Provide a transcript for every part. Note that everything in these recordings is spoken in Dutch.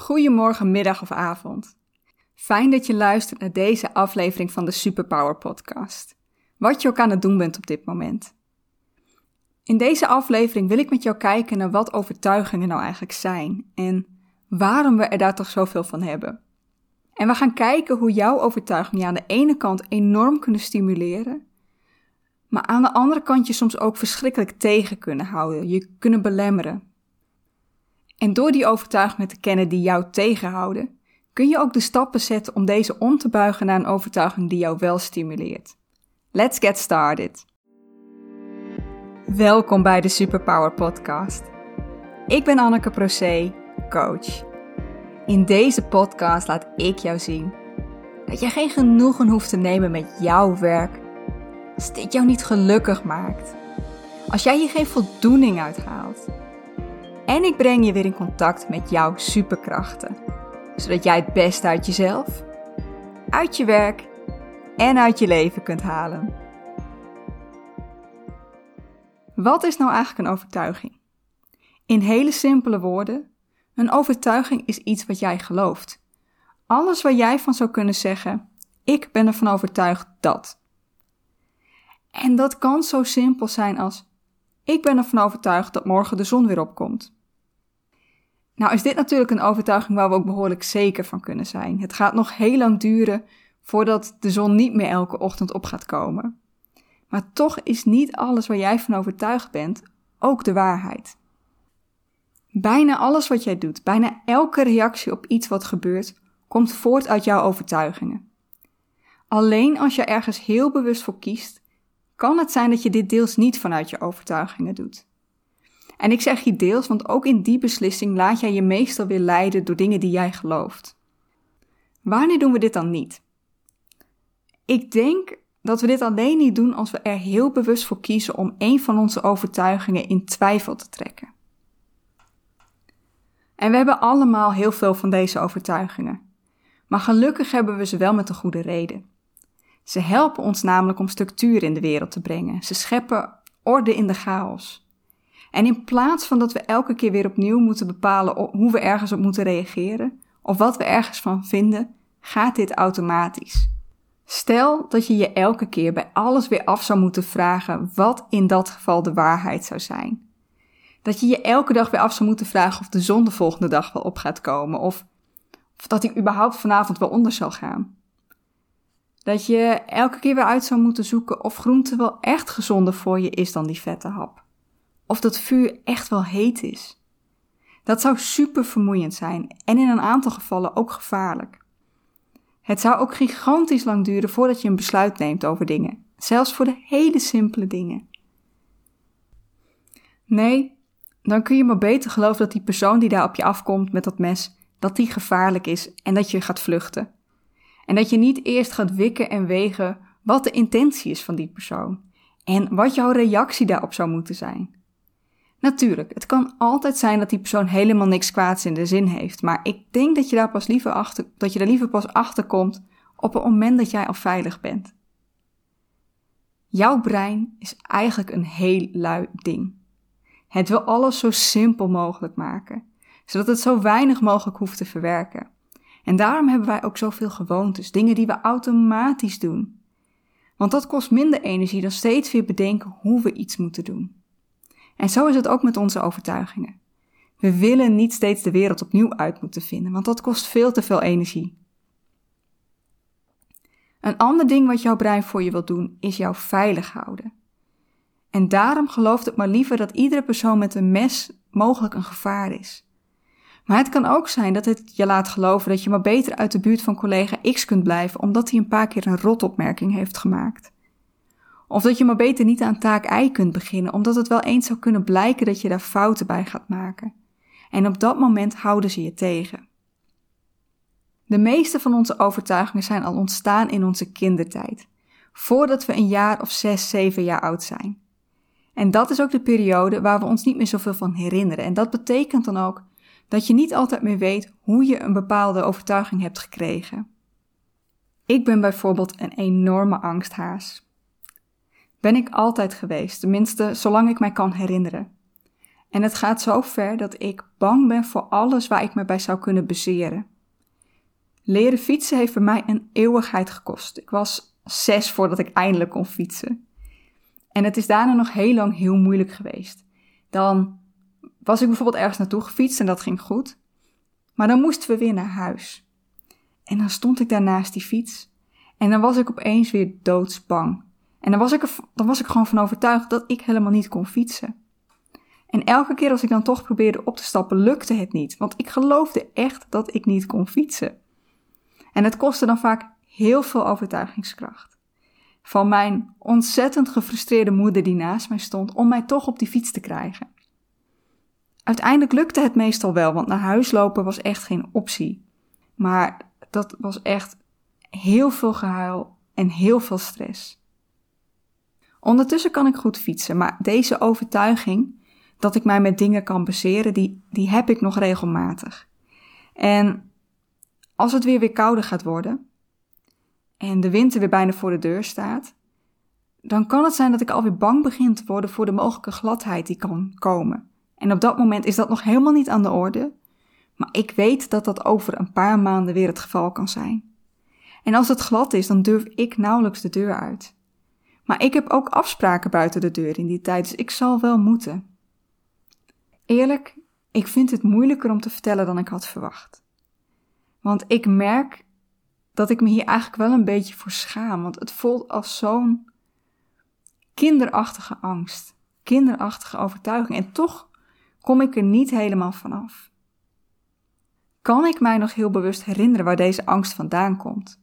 Goedemorgen, middag of avond. Fijn dat je luistert naar deze aflevering van de Superpower Podcast. Wat je ook aan het doen bent op dit moment. In deze aflevering wil ik met jou kijken naar wat overtuigingen nou eigenlijk zijn en waarom we er daar toch zoveel van hebben. En we gaan kijken hoe jouw overtuigingen je aan de ene kant enorm kunnen stimuleren, maar aan de andere kant je soms ook verschrikkelijk tegen kunnen houden, je kunnen belemmeren. En door die overtuigingen te kennen die jou tegenhouden, kun je ook de stappen zetten om deze om te buigen naar een overtuiging die jou wel stimuleert. Let's get started. Welkom bij de Superpower Podcast. Ik ben Anneke Procé, coach. In deze podcast laat ik jou zien dat je geen genoegen hoeft te nemen met jouw werk als dit jou niet gelukkig maakt. Als jij hier geen voldoening uit haalt en ik breng je weer in contact met jouw superkrachten, zodat jij het beste uit jezelf, uit je werk en uit je leven kunt halen. Wat is nou eigenlijk een overtuiging? In hele simpele woorden, een overtuiging is iets wat jij gelooft. Alles waar jij van zou kunnen zeggen: ik ben ervan overtuigd dat. En dat kan zo simpel zijn als: ik ben ervan overtuigd dat morgen de zon weer opkomt. Nou is dit natuurlijk een overtuiging waar we ook behoorlijk zeker van kunnen zijn. Het gaat nog heel lang duren voordat de zon niet meer elke ochtend op gaat komen. Maar toch is niet alles waar jij van overtuigd bent ook de waarheid. Bijna alles wat jij doet, bijna elke reactie op iets wat gebeurt, komt voort uit jouw overtuigingen. Alleen als je ergens heel bewust voor kiest, kan het zijn dat je dit deels niet vanuit je overtuigingen doet. En ik zeg je deels, want ook in die beslissing laat jij je meestal weer leiden door dingen die jij gelooft. Wanneer doen we dit dan niet? Ik denk dat we dit alleen niet doen als we er heel bewust voor kiezen om een van onze overtuigingen in twijfel te trekken. En we hebben allemaal heel veel van deze overtuigingen. Maar gelukkig hebben we ze wel met een goede reden. Ze helpen ons namelijk om structuur in de wereld te brengen. Ze scheppen orde in de chaos. En in plaats van dat we elke keer weer opnieuw moeten bepalen hoe we ergens op moeten reageren of wat we ergens van vinden, gaat dit automatisch. Stel dat je je elke keer bij alles weer af zou moeten vragen wat in dat geval de waarheid zou zijn. Dat je je elke dag weer af zou moeten vragen of de zon de volgende dag wel op gaat komen of, of dat hij überhaupt vanavond wel onder zal gaan. Dat je elke keer weer uit zou moeten zoeken of groente wel echt gezonder voor je is dan die vette hap of dat vuur echt wel heet is. Dat zou super vermoeiend zijn en in een aantal gevallen ook gevaarlijk. Het zou ook gigantisch lang duren voordat je een besluit neemt over dingen, zelfs voor de hele simpele dingen. Nee, dan kun je maar beter geloven dat die persoon die daar op je afkomt met dat mes, dat die gevaarlijk is en dat je gaat vluchten. En dat je niet eerst gaat wikken en wegen wat de intentie is van die persoon en wat jouw reactie daarop zou moeten zijn. Natuurlijk, het kan altijd zijn dat die persoon helemaal niks kwaads in de zin heeft, maar ik denk dat je daar pas liever achter, dat je daar liever pas achter komt op het moment dat jij al veilig bent. Jouw brein is eigenlijk een heel lui ding. Het wil alles zo simpel mogelijk maken, zodat het zo weinig mogelijk hoeft te verwerken. En daarom hebben wij ook zoveel gewoontes, dingen die we automatisch doen. Want dat kost minder energie dan steeds weer bedenken hoe we iets moeten doen. En zo is het ook met onze overtuigingen. We willen niet steeds de wereld opnieuw uit moeten vinden, want dat kost veel te veel energie. Een ander ding wat jouw brein voor je wil doen, is jou veilig houden. En daarom gelooft het maar liever dat iedere persoon met een mes mogelijk een gevaar is. Maar het kan ook zijn dat het je laat geloven dat je maar beter uit de buurt van collega X kunt blijven omdat hij een paar keer een rotopmerking heeft gemaakt. Of dat je maar beter niet aan taak I kunt beginnen, omdat het wel eens zou kunnen blijken dat je daar fouten bij gaat maken. En op dat moment houden ze je tegen. De meeste van onze overtuigingen zijn al ontstaan in onze kindertijd, voordat we een jaar of zes, zeven jaar oud zijn. En dat is ook de periode waar we ons niet meer zoveel van herinneren. En dat betekent dan ook dat je niet altijd meer weet hoe je een bepaalde overtuiging hebt gekregen. Ik ben bijvoorbeeld een enorme angsthaas ben ik altijd geweest, tenminste zolang ik mij kan herinneren. En het gaat zo ver dat ik bang ben voor alles waar ik me bij zou kunnen bezeren. Leren fietsen heeft bij mij een eeuwigheid gekost. Ik was zes voordat ik eindelijk kon fietsen. En het is daarna nog heel lang heel moeilijk geweest. Dan was ik bijvoorbeeld ergens naartoe gefietst en dat ging goed. Maar dan moesten we weer naar huis. En dan stond ik daar naast die fiets. En dan was ik opeens weer doodsbang. En dan was ik er, dan was ik gewoon van overtuigd dat ik helemaal niet kon fietsen. En elke keer als ik dan toch probeerde op te stappen, lukte het niet. Want ik geloofde echt dat ik niet kon fietsen. En het kostte dan vaak heel veel overtuigingskracht. Van mijn ontzettend gefrustreerde moeder die naast mij stond om mij toch op die fiets te krijgen. Uiteindelijk lukte het meestal wel, want naar huis lopen was echt geen optie. Maar dat was echt heel veel gehuil en heel veel stress. Ondertussen kan ik goed fietsen, maar deze overtuiging dat ik mij met dingen kan baseren, die, die heb ik nog regelmatig. En als het weer weer kouder gaat worden en de winter weer bijna voor de deur staat, dan kan het zijn dat ik alweer bang begin te worden voor de mogelijke gladheid die kan komen. En op dat moment is dat nog helemaal niet aan de orde, maar ik weet dat dat over een paar maanden weer het geval kan zijn. En als het glad is, dan durf ik nauwelijks de deur uit. Maar ik heb ook afspraken buiten de deur in die tijd, dus ik zal wel moeten. Eerlijk, ik vind het moeilijker om te vertellen dan ik had verwacht. Want ik merk dat ik me hier eigenlijk wel een beetje voor schaam, want het voelt als zo'n kinderachtige angst, kinderachtige overtuiging. En toch kom ik er niet helemaal vanaf. Kan ik mij nog heel bewust herinneren waar deze angst vandaan komt?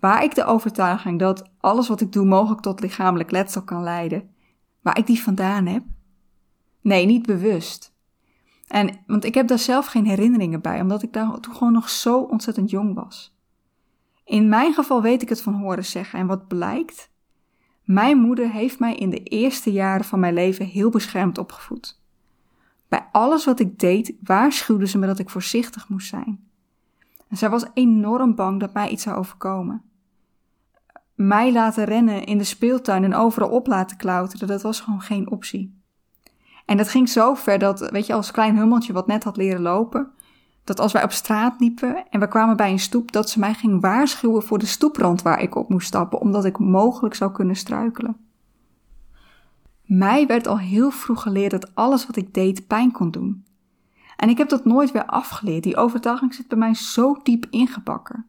Waar ik de overtuiging dat alles wat ik doe mogelijk tot lichamelijk letsel kan leiden, waar ik die vandaan heb? Nee, niet bewust. En, want ik heb daar zelf geen herinneringen bij, omdat ik daar toen gewoon nog zo ontzettend jong was. In mijn geval weet ik het van horen zeggen en wat blijkt? Mijn moeder heeft mij in de eerste jaren van mijn leven heel beschermd opgevoed. Bij alles wat ik deed waarschuwde ze me dat ik voorzichtig moest zijn. En zij was enorm bang dat mij iets zou overkomen. Mij laten rennen in de speeltuin en overal op laten klauteren, dat was gewoon geen optie. En dat ging zo ver dat, weet je, als klein hummeltje wat net had leren lopen, dat als wij op straat liepen en we kwamen bij een stoep, dat ze mij ging waarschuwen voor de stoeprand waar ik op moest stappen, omdat ik mogelijk zou kunnen struikelen. Mij werd al heel vroeg geleerd dat alles wat ik deed pijn kon doen. En ik heb dat nooit weer afgeleerd. Die overtuiging zit bij mij zo diep ingebakken.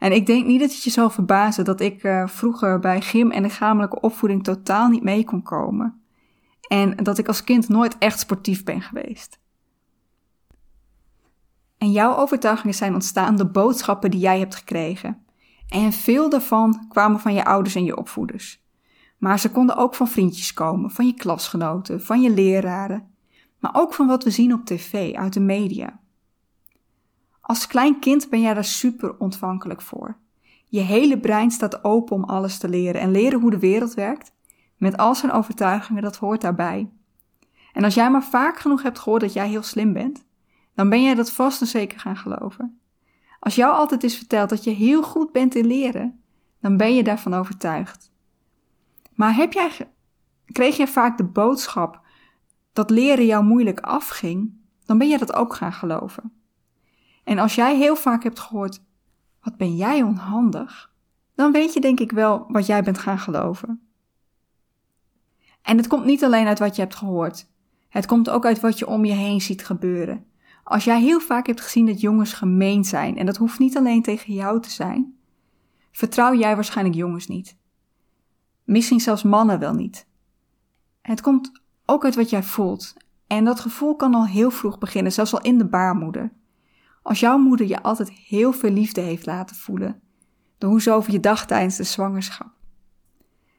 En ik denk niet dat het je zal verbazen dat ik uh, vroeger bij gym en lichamelijke opvoeding totaal niet mee kon komen. En dat ik als kind nooit echt sportief ben geweest. En jouw overtuigingen zijn ontstaan door boodschappen die jij hebt gekregen. En veel daarvan kwamen van je ouders en je opvoeders. Maar ze konden ook van vriendjes komen, van je klasgenoten, van je leraren, maar ook van wat we zien op tv, uit de media. Als klein kind ben jij daar super ontvankelijk voor. Je hele brein staat open om alles te leren en leren hoe de wereld werkt, met al zijn overtuigingen, dat hoort daarbij. En als jij maar vaak genoeg hebt gehoord dat jij heel slim bent, dan ben jij dat vast en zeker gaan geloven. Als jou altijd is verteld dat je heel goed bent in leren, dan ben je daarvan overtuigd. Maar heb jij, kreeg jij vaak de boodschap dat leren jou moeilijk afging, dan ben je dat ook gaan geloven. En als jij heel vaak hebt gehoord, wat ben jij onhandig, dan weet je denk ik wel wat jij bent gaan geloven. En het komt niet alleen uit wat je hebt gehoord. Het komt ook uit wat je om je heen ziet gebeuren. Als jij heel vaak hebt gezien dat jongens gemeen zijn, en dat hoeft niet alleen tegen jou te zijn, vertrouw jij waarschijnlijk jongens niet. Misschien zelfs mannen wel niet. Het komt ook uit wat jij voelt. En dat gevoel kan al heel vroeg beginnen, zelfs al in de baarmoeder. Als jouw moeder je altijd heel veel liefde heeft laten voelen, door hoe ze over je dag tijdens de zwangerschap.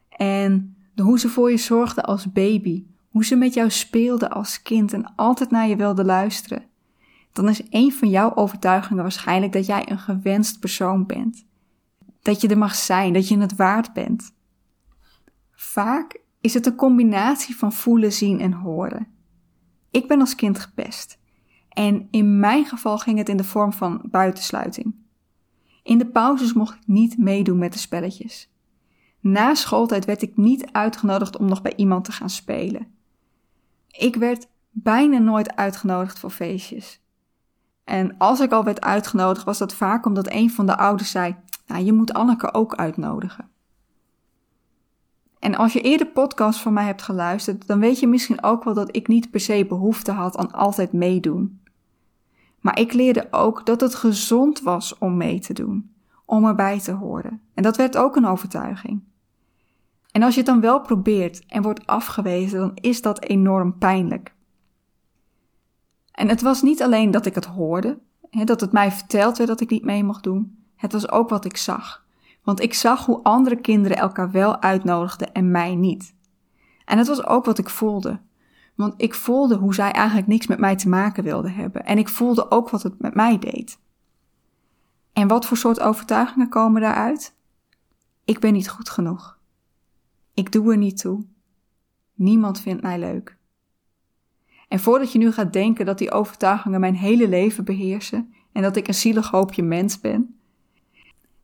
En door hoe ze voor je zorgde als baby, hoe ze met jou speelde als kind en altijd naar je wilde luisteren, dan is een van jouw overtuigingen waarschijnlijk dat jij een gewenst persoon bent. Dat je er mag zijn, dat je het waard bent. Vaak is het een combinatie van voelen, zien en horen. Ik ben als kind gepest. En in mijn geval ging het in de vorm van buitensluiting. In de pauzes mocht ik niet meedoen met de spelletjes. Na schooltijd werd ik niet uitgenodigd om nog bij iemand te gaan spelen. Ik werd bijna nooit uitgenodigd voor feestjes. En als ik al werd uitgenodigd, was dat vaak omdat een van de ouders zei: Nou, je moet Anneke ook uitnodigen. En als je eerder podcasts van mij hebt geluisterd, dan weet je misschien ook wel dat ik niet per se behoefte had aan altijd meedoen. Maar ik leerde ook dat het gezond was om mee te doen, om erbij te horen. En dat werd ook een overtuiging. En als je het dan wel probeert en wordt afgewezen, dan is dat enorm pijnlijk. En het was niet alleen dat ik het hoorde, hè, dat het mij verteld werd dat ik niet mee mocht doen. Het was ook wat ik zag. Want ik zag hoe andere kinderen elkaar wel uitnodigden en mij niet. En het was ook wat ik voelde. Want ik voelde hoe zij eigenlijk niks met mij te maken wilden hebben. En ik voelde ook wat het met mij deed. En wat voor soort overtuigingen komen daaruit? Ik ben niet goed genoeg. Ik doe er niet toe. Niemand vindt mij leuk. En voordat je nu gaat denken dat die overtuigingen mijn hele leven beheersen en dat ik een zielig hoopje mens ben.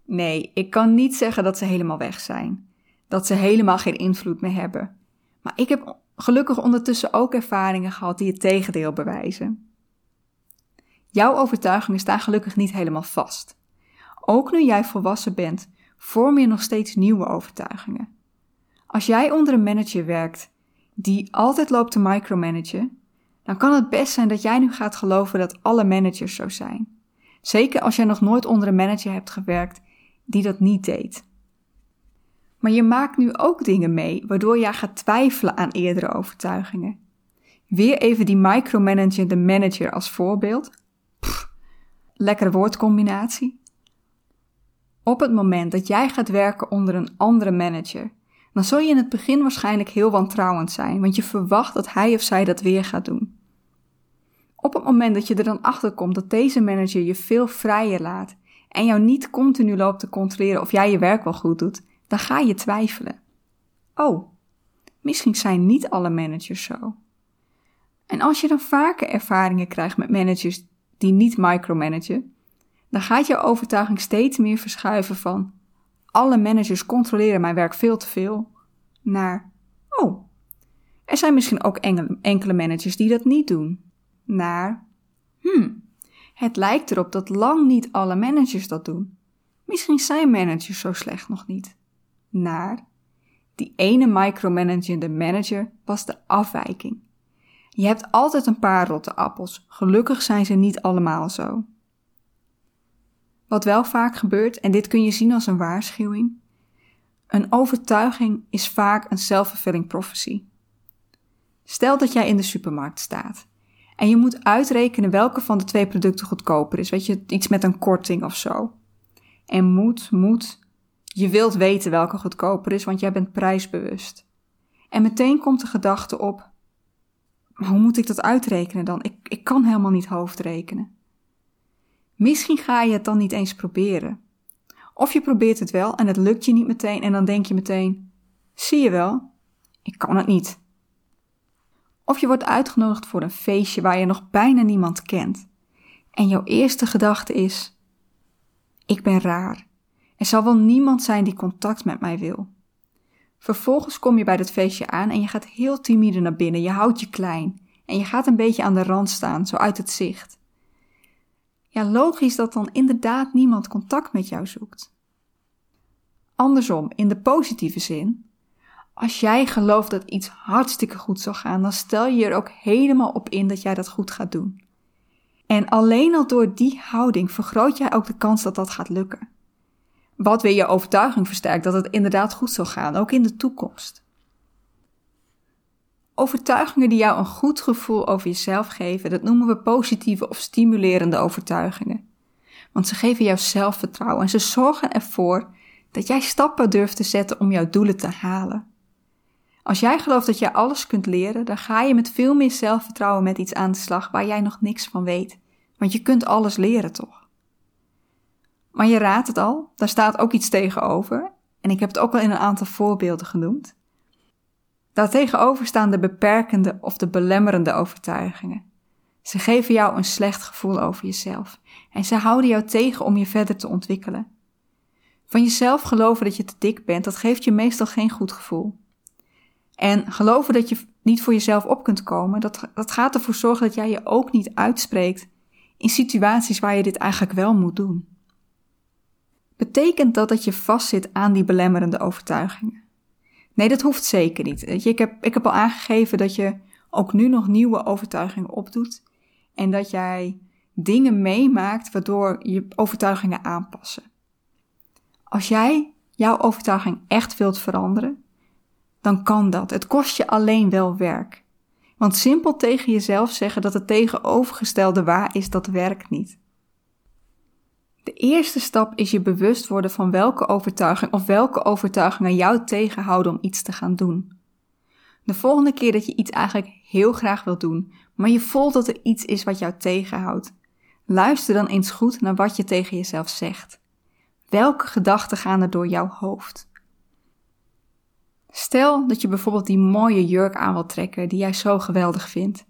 Nee, ik kan niet zeggen dat ze helemaal weg zijn. Dat ze helemaal geen invloed meer hebben. Maar ik heb gelukkig ondertussen ook ervaringen gehad die het tegendeel bewijzen. Jouw overtuigingen staan gelukkig niet helemaal vast. Ook nu jij volwassen bent, vorm je nog steeds nieuwe overtuigingen. Als jij onder een manager werkt die altijd loopt te micromanagen, dan kan het best zijn dat jij nu gaat geloven dat alle managers zo zijn. Zeker als jij nog nooit onder een manager hebt gewerkt die dat niet deed. Maar je maakt nu ook dingen mee waardoor jij gaat twijfelen aan eerdere overtuigingen. Weer even die micromanager de manager als voorbeeld. Pff, lekkere woordcombinatie. Op het moment dat jij gaat werken onder een andere manager, dan zul je in het begin waarschijnlijk heel wantrouwend zijn, want je verwacht dat hij of zij dat weer gaat doen. Op het moment dat je er dan achter komt dat deze manager je veel vrijer laat en jou niet continu loopt te controleren of jij je werk wel goed doet, dan ga je twijfelen. Oh, misschien zijn niet alle managers zo. En als je dan vaker ervaringen krijgt met managers die niet micromanagen, dan gaat je overtuiging steeds meer verschuiven van alle managers controleren mijn werk veel te veel naar oh, er zijn misschien ook enkele managers die dat niet doen naar hmm, het lijkt erop dat lang niet alle managers dat doen. Misschien zijn managers zo slecht nog niet. Naar die ene micromanagende manager was de afwijking. Je hebt altijd een paar rotte appels. Gelukkig zijn ze niet allemaal zo. Wat wel vaak gebeurt, en dit kun je zien als een waarschuwing, een overtuiging is vaak een self-fulfilling prophecy. Stel dat jij in de supermarkt staat en je moet uitrekenen welke van de twee producten goedkoper is. Weet je, iets met een korting of zo. En moet, moet. Je wilt weten welke goedkoper is, want jij bent prijsbewust. En meteen komt de gedachte op: hoe moet ik dat uitrekenen dan? Ik, ik kan helemaal niet hoofdrekenen. Misschien ga je het dan niet eens proberen. Of je probeert het wel en het lukt je niet meteen en dan denk je meteen: zie je wel, ik kan het niet. Of je wordt uitgenodigd voor een feestje waar je nog bijna niemand kent. En jouw eerste gedachte is: Ik ben raar. Er zal wel niemand zijn die contact met mij wil. Vervolgens kom je bij dat feestje aan en je gaat heel timide naar binnen. Je houdt je klein en je gaat een beetje aan de rand staan, zo uit het zicht. Ja, logisch dat dan inderdaad niemand contact met jou zoekt. Andersom, in de positieve zin, als jij gelooft dat iets hartstikke goed zal gaan, dan stel je er ook helemaal op in dat jij dat goed gaat doen. En alleen al door die houding vergroot jij ook de kans dat dat gaat lukken. Wat weer je overtuiging versterkt dat het inderdaad goed zal gaan, ook in de toekomst. Overtuigingen die jou een goed gevoel over jezelf geven, dat noemen we positieve of stimulerende overtuigingen. Want ze geven jou zelfvertrouwen en ze zorgen ervoor dat jij stappen durft te zetten om jouw doelen te halen. Als jij gelooft dat jij alles kunt leren, dan ga je met veel meer zelfvertrouwen met iets aan de slag waar jij nog niks van weet. Want je kunt alles leren toch? Maar je raadt het al, daar staat ook iets tegenover. En ik heb het ook al in een aantal voorbeelden genoemd. Daartegenover staan de beperkende of de belemmerende overtuigingen. Ze geven jou een slecht gevoel over jezelf en ze houden jou tegen om je verder te ontwikkelen. Van jezelf geloven dat je te dik bent, dat geeft je meestal geen goed gevoel. En geloven dat je niet voor jezelf op kunt komen, dat, dat gaat ervoor zorgen dat jij je ook niet uitspreekt in situaties waar je dit eigenlijk wel moet doen. Betekent dat dat je vastzit aan die belemmerende overtuigingen? Nee, dat hoeft zeker niet. Ik heb, ik heb al aangegeven dat je ook nu nog nieuwe overtuigingen opdoet en dat jij dingen meemaakt waardoor je overtuigingen aanpassen. Als jij jouw overtuiging echt wilt veranderen, dan kan dat. Het kost je alleen wel werk. Want simpel tegen jezelf zeggen dat het tegenovergestelde waar is, dat werkt niet. De eerste stap is je bewust worden van welke overtuiging of welke overtuigingen jou tegenhouden om iets te gaan doen. De volgende keer dat je iets eigenlijk heel graag wilt doen, maar je voelt dat er iets is wat jou tegenhoudt, luister dan eens goed naar wat je tegen jezelf zegt. Welke gedachten gaan er door jouw hoofd? Stel dat je bijvoorbeeld die mooie jurk aan wilt trekken die jij zo geweldig vindt,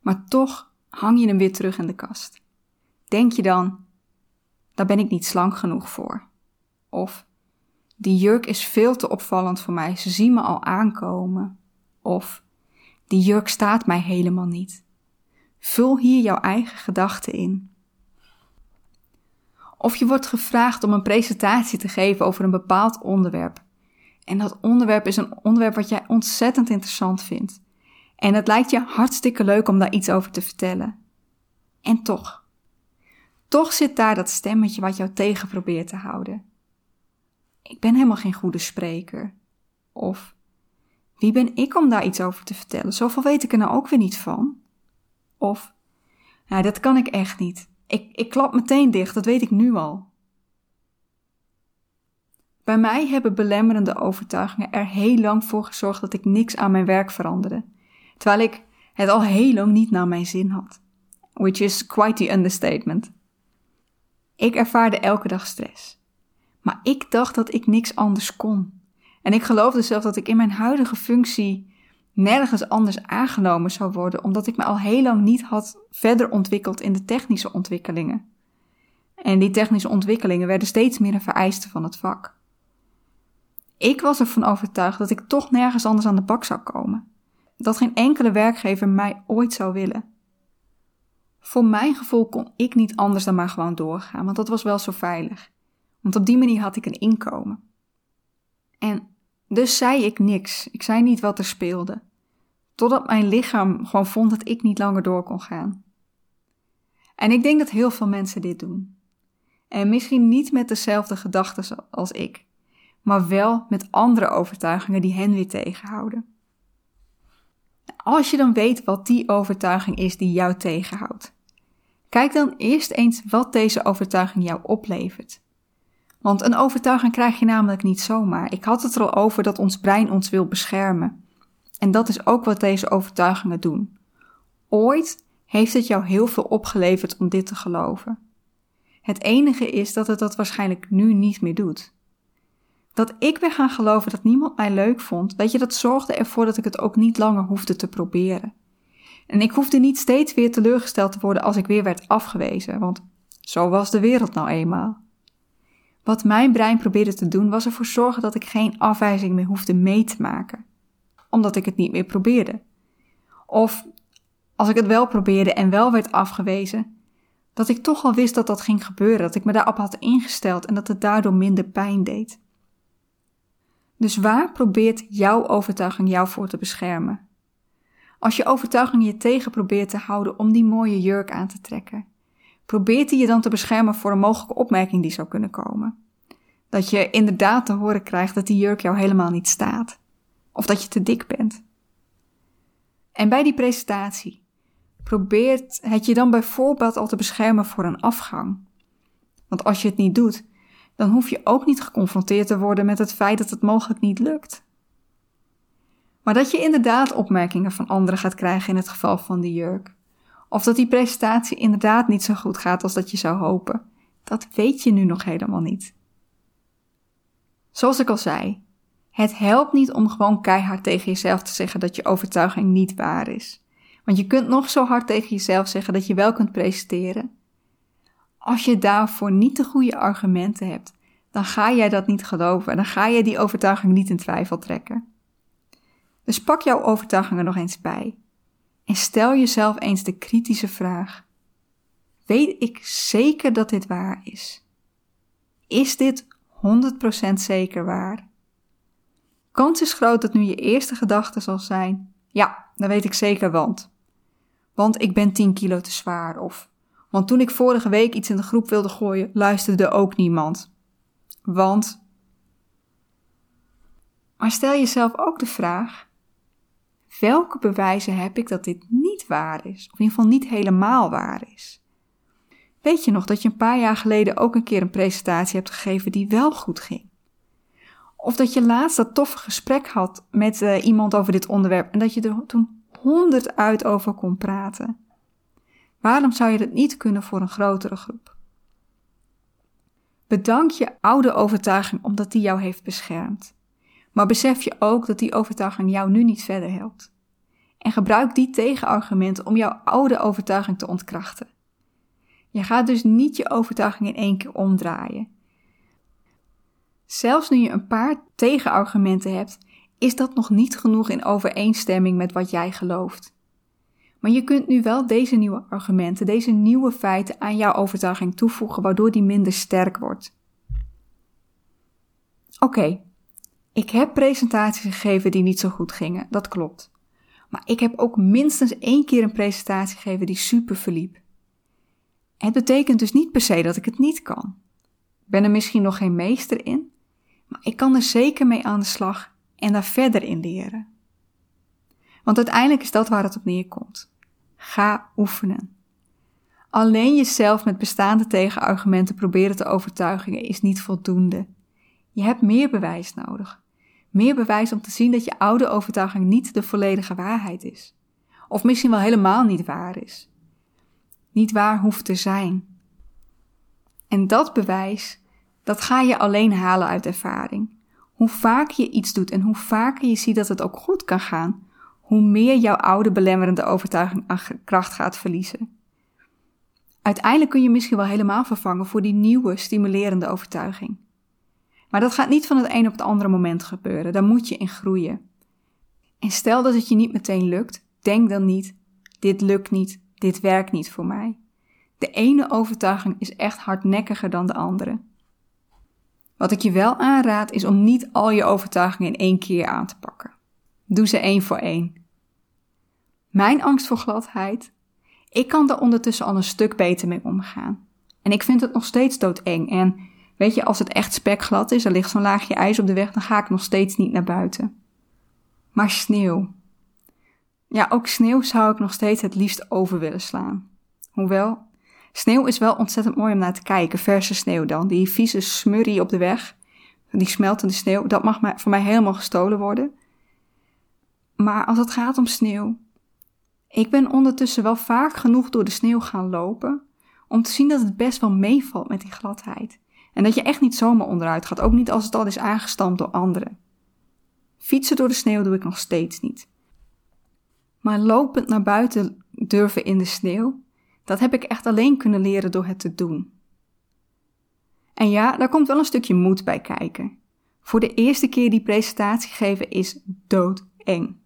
maar toch hang je hem weer terug in de kast. Denk je dan, daar ben ik niet slank genoeg voor? Of, die jurk is veel te opvallend voor mij, ze zien me al aankomen. Of, die jurk staat mij helemaal niet. Vul hier jouw eigen gedachten in. Of je wordt gevraagd om een presentatie te geven over een bepaald onderwerp. En dat onderwerp is een onderwerp wat jij ontzettend interessant vindt. En het lijkt je hartstikke leuk om daar iets over te vertellen. En toch. Toch zit daar dat stemmetje wat jou tegen probeert te houden. Ik ben helemaal geen goede spreker. Of wie ben ik om daar iets over te vertellen? Zoveel weet ik er nou ook weer niet van. Of, nou, dat kan ik echt niet. Ik, ik klap meteen dicht, dat weet ik nu al. Bij mij hebben belemmerende overtuigingen er heel lang voor gezorgd dat ik niks aan mijn werk veranderde, terwijl ik het al heel lang niet naar mijn zin had. Which is quite the understatement. Ik ervaarde elke dag stress. Maar ik dacht dat ik niks anders kon. En ik geloofde zelf dat ik in mijn huidige functie nergens anders aangenomen zou worden, omdat ik me al heel lang niet had verder ontwikkeld in de technische ontwikkelingen. En die technische ontwikkelingen werden steeds meer een vereiste van het vak. Ik was ervan overtuigd dat ik toch nergens anders aan de bak zou komen. Dat geen enkele werkgever mij ooit zou willen. Voor mijn gevoel kon ik niet anders dan maar gewoon doorgaan, want dat was wel zo veilig. Want op die manier had ik een inkomen. En dus zei ik niks. Ik zei niet wat er speelde. Totdat mijn lichaam gewoon vond dat ik niet langer door kon gaan. En ik denk dat heel veel mensen dit doen. En misschien niet met dezelfde gedachten als ik, maar wel met andere overtuigingen die hen weer tegenhouden. Als je dan weet wat die overtuiging is die jou tegenhoudt, kijk dan eerst eens wat deze overtuiging jou oplevert. Want een overtuiging krijg je namelijk niet zomaar. Ik had het er al over dat ons brein ons wil beschermen. En dat is ook wat deze overtuigingen doen. Ooit heeft het jou heel veel opgeleverd om dit te geloven. Het enige is dat het dat waarschijnlijk nu niet meer doet. Dat ik weer gaan geloven dat niemand mij leuk vond, weet je, dat zorgde ervoor dat ik het ook niet langer hoefde te proberen. En ik hoefde niet steeds weer teleurgesteld te worden als ik weer werd afgewezen, want zo was de wereld nou eenmaal. Wat mijn brein probeerde te doen was ervoor zorgen dat ik geen afwijzing meer hoefde mee te maken, omdat ik het niet meer probeerde. Of als ik het wel probeerde en wel werd afgewezen, dat ik toch al wist dat dat ging gebeuren, dat ik me daarop had ingesteld en dat het daardoor minder pijn deed. Dus waar probeert jouw overtuiging jou voor te beschermen? Als je overtuiging je tegen probeert te houden om die mooie jurk aan te trekken, probeert hij je dan te beschermen voor een mogelijke opmerking die zou kunnen komen. Dat je inderdaad te horen krijgt dat die jurk jou helemaal niet staat. Of dat je te dik bent. En bij die presentatie probeert het je dan bijvoorbeeld al te beschermen voor een afgang. Want als je het niet doet, dan hoef je ook niet geconfronteerd te worden met het feit dat het mogelijk niet lukt. Maar dat je inderdaad opmerkingen van anderen gaat krijgen in het geval van die jurk. Of dat die presentatie inderdaad niet zo goed gaat als dat je zou hopen. Dat weet je nu nog helemaal niet. Zoals ik al zei, het helpt niet om gewoon keihard tegen jezelf te zeggen dat je overtuiging niet waar is. Want je kunt nog zo hard tegen jezelf zeggen dat je wel kunt presenteren. Als je daarvoor niet de goede argumenten hebt, dan ga jij dat niet geloven en dan ga je die overtuiging niet in twijfel trekken. Dus pak jouw overtuigingen nog eens bij. En stel jezelf eens de kritische vraag: Weet ik zeker dat dit waar is? Is dit 100% zeker waar? Kans is groot dat nu je eerste gedachte zal zijn: Ja, dat weet ik zeker, want. Want ik ben 10 kilo te zwaar. Of want toen ik vorige week iets in de groep wilde gooien, luisterde ook niemand. Want. Maar stel jezelf ook de vraag: welke bewijzen heb ik dat dit niet waar is? Of in ieder geval niet helemaal waar is? Weet je nog dat je een paar jaar geleden ook een keer een presentatie hebt gegeven die wel goed ging? Of dat je laatst dat toffe gesprek had met uh, iemand over dit onderwerp en dat je er toen honderd uit over kon praten. Waarom zou je dat niet kunnen voor een grotere groep? Bedank je oude overtuiging omdat die jou heeft beschermd. Maar besef je ook dat die overtuiging jou nu niet verder helpt. En gebruik die tegenargumenten om jouw oude overtuiging te ontkrachten. Je gaat dus niet je overtuiging in één keer omdraaien. Zelfs nu je een paar tegenargumenten hebt, is dat nog niet genoeg in overeenstemming met wat jij gelooft. Maar je kunt nu wel deze nieuwe argumenten, deze nieuwe feiten aan jouw overtuiging toevoegen, waardoor die minder sterk wordt. Oké, ik heb presentaties gegeven die niet zo goed gingen, dat klopt. Maar ik heb ook minstens één keer een presentatie gegeven die super verliep. Het betekent dus niet per se dat ik het niet kan. Ik ben er misschien nog geen meester in, maar ik kan er zeker mee aan de slag en daar verder in leren. Want uiteindelijk is dat waar het op neerkomt. Ga oefenen. Alleen jezelf met bestaande tegenargumenten proberen te overtuigen is niet voldoende. Je hebt meer bewijs nodig. Meer bewijs om te zien dat je oude overtuiging niet de volledige waarheid is. Of misschien wel helemaal niet waar is. Niet waar hoeft te zijn. En dat bewijs, dat ga je alleen halen uit ervaring. Hoe vaak je iets doet en hoe vaker je ziet dat het ook goed kan gaan, hoe meer jouw oude belemmerende overtuiging aan kracht gaat verliezen. Uiteindelijk kun je misschien wel helemaal vervangen voor die nieuwe stimulerende overtuiging. Maar dat gaat niet van het een op het andere moment gebeuren, daar moet je in groeien. En stel dat het je niet meteen lukt, denk dan niet: dit lukt niet, dit werkt niet voor mij. De ene overtuiging is echt hardnekkiger dan de andere. Wat ik je wel aanraad is om niet al je overtuigingen in één keer aan te pakken. Doe ze één voor één. Mijn angst voor gladheid, ik kan daar ondertussen al een stuk beter mee omgaan. En ik vind het nog steeds doodeng. En weet je, als het echt spekglad is, er ligt zo'n laagje ijs op de weg, dan ga ik nog steeds niet naar buiten. Maar sneeuw. Ja, ook sneeuw zou ik nog steeds het liefst over willen slaan. Hoewel, sneeuw is wel ontzettend mooi om naar te kijken, verse sneeuw dan. Die vieze smurrie op de weg, die smeltende sneeuw, dat mag voor mij helemaal gestolen worden. Maar als het gaat om sneeuw, ik ben ondertussen wel vaak genoeg door de sneeuw gaan lopen om te zien dat het best wel meevalt met die gladheid. En dat je echt niet zomaar onderuit gaat, ook niet als het al is aangestampt door anderen. Fietsen door de sneeuw doe ik nog steeds niet. Maar lopend naar buiten durven in de sneeuw, dat heb ik echt alleen kunnen leren door het te doen. En ja, daar komt wel een stukje moed bij kijken. Voor de eerste keer die presentatie geven is doodeng.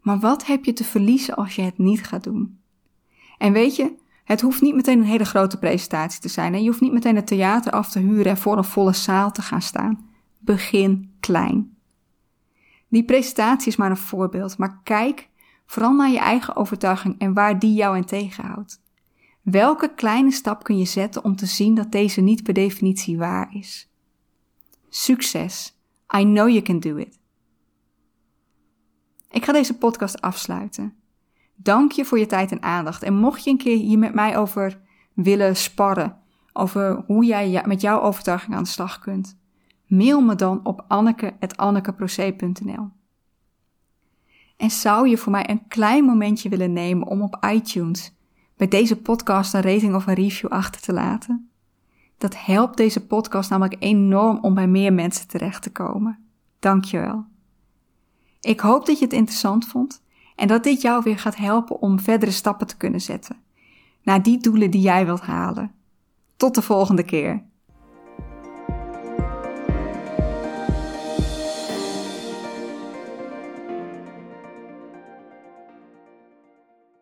Maar wat heb je te verliezen als je het niet gaat doen? En weet je, het hoeft niet meteen een hele grote presentatie te zijn. En je hoeft niet meteen het theater af te huren en voor een volle zaal te gaan staan. Begin klein. Die presentatie is maar een voorbeeld, maar kijk vooral naar je eigen overtuiging en waar die jou in tegenhoudt. Welke kleine stap kun je zetten om te zien dat deze niet per definitie waar is? Succes! I know you can do it. Ik ga deze podcast afsluiten. Dank je voor je tijd en aandacht. En mocht je een keer hier met mij over willen sparren, over hoe jij met jouw overtuiging aan de slag kunt, mail me dan op anneke.annekeproce.nl. En zou je voor mij een klein momentje willen nemen om op iTunes bij deze podcast een rating of een review achter te laten? Dat helpt deze podcast namelijk enorm om bij meer mensen terecht te komen. Dankjewel. Ik hoop dat je het interessant vond en dat dit jou weer gaat helpen om verdere stappen te kunnen zetten naar die doelen die jij wilt halen. Tot de volgende keer.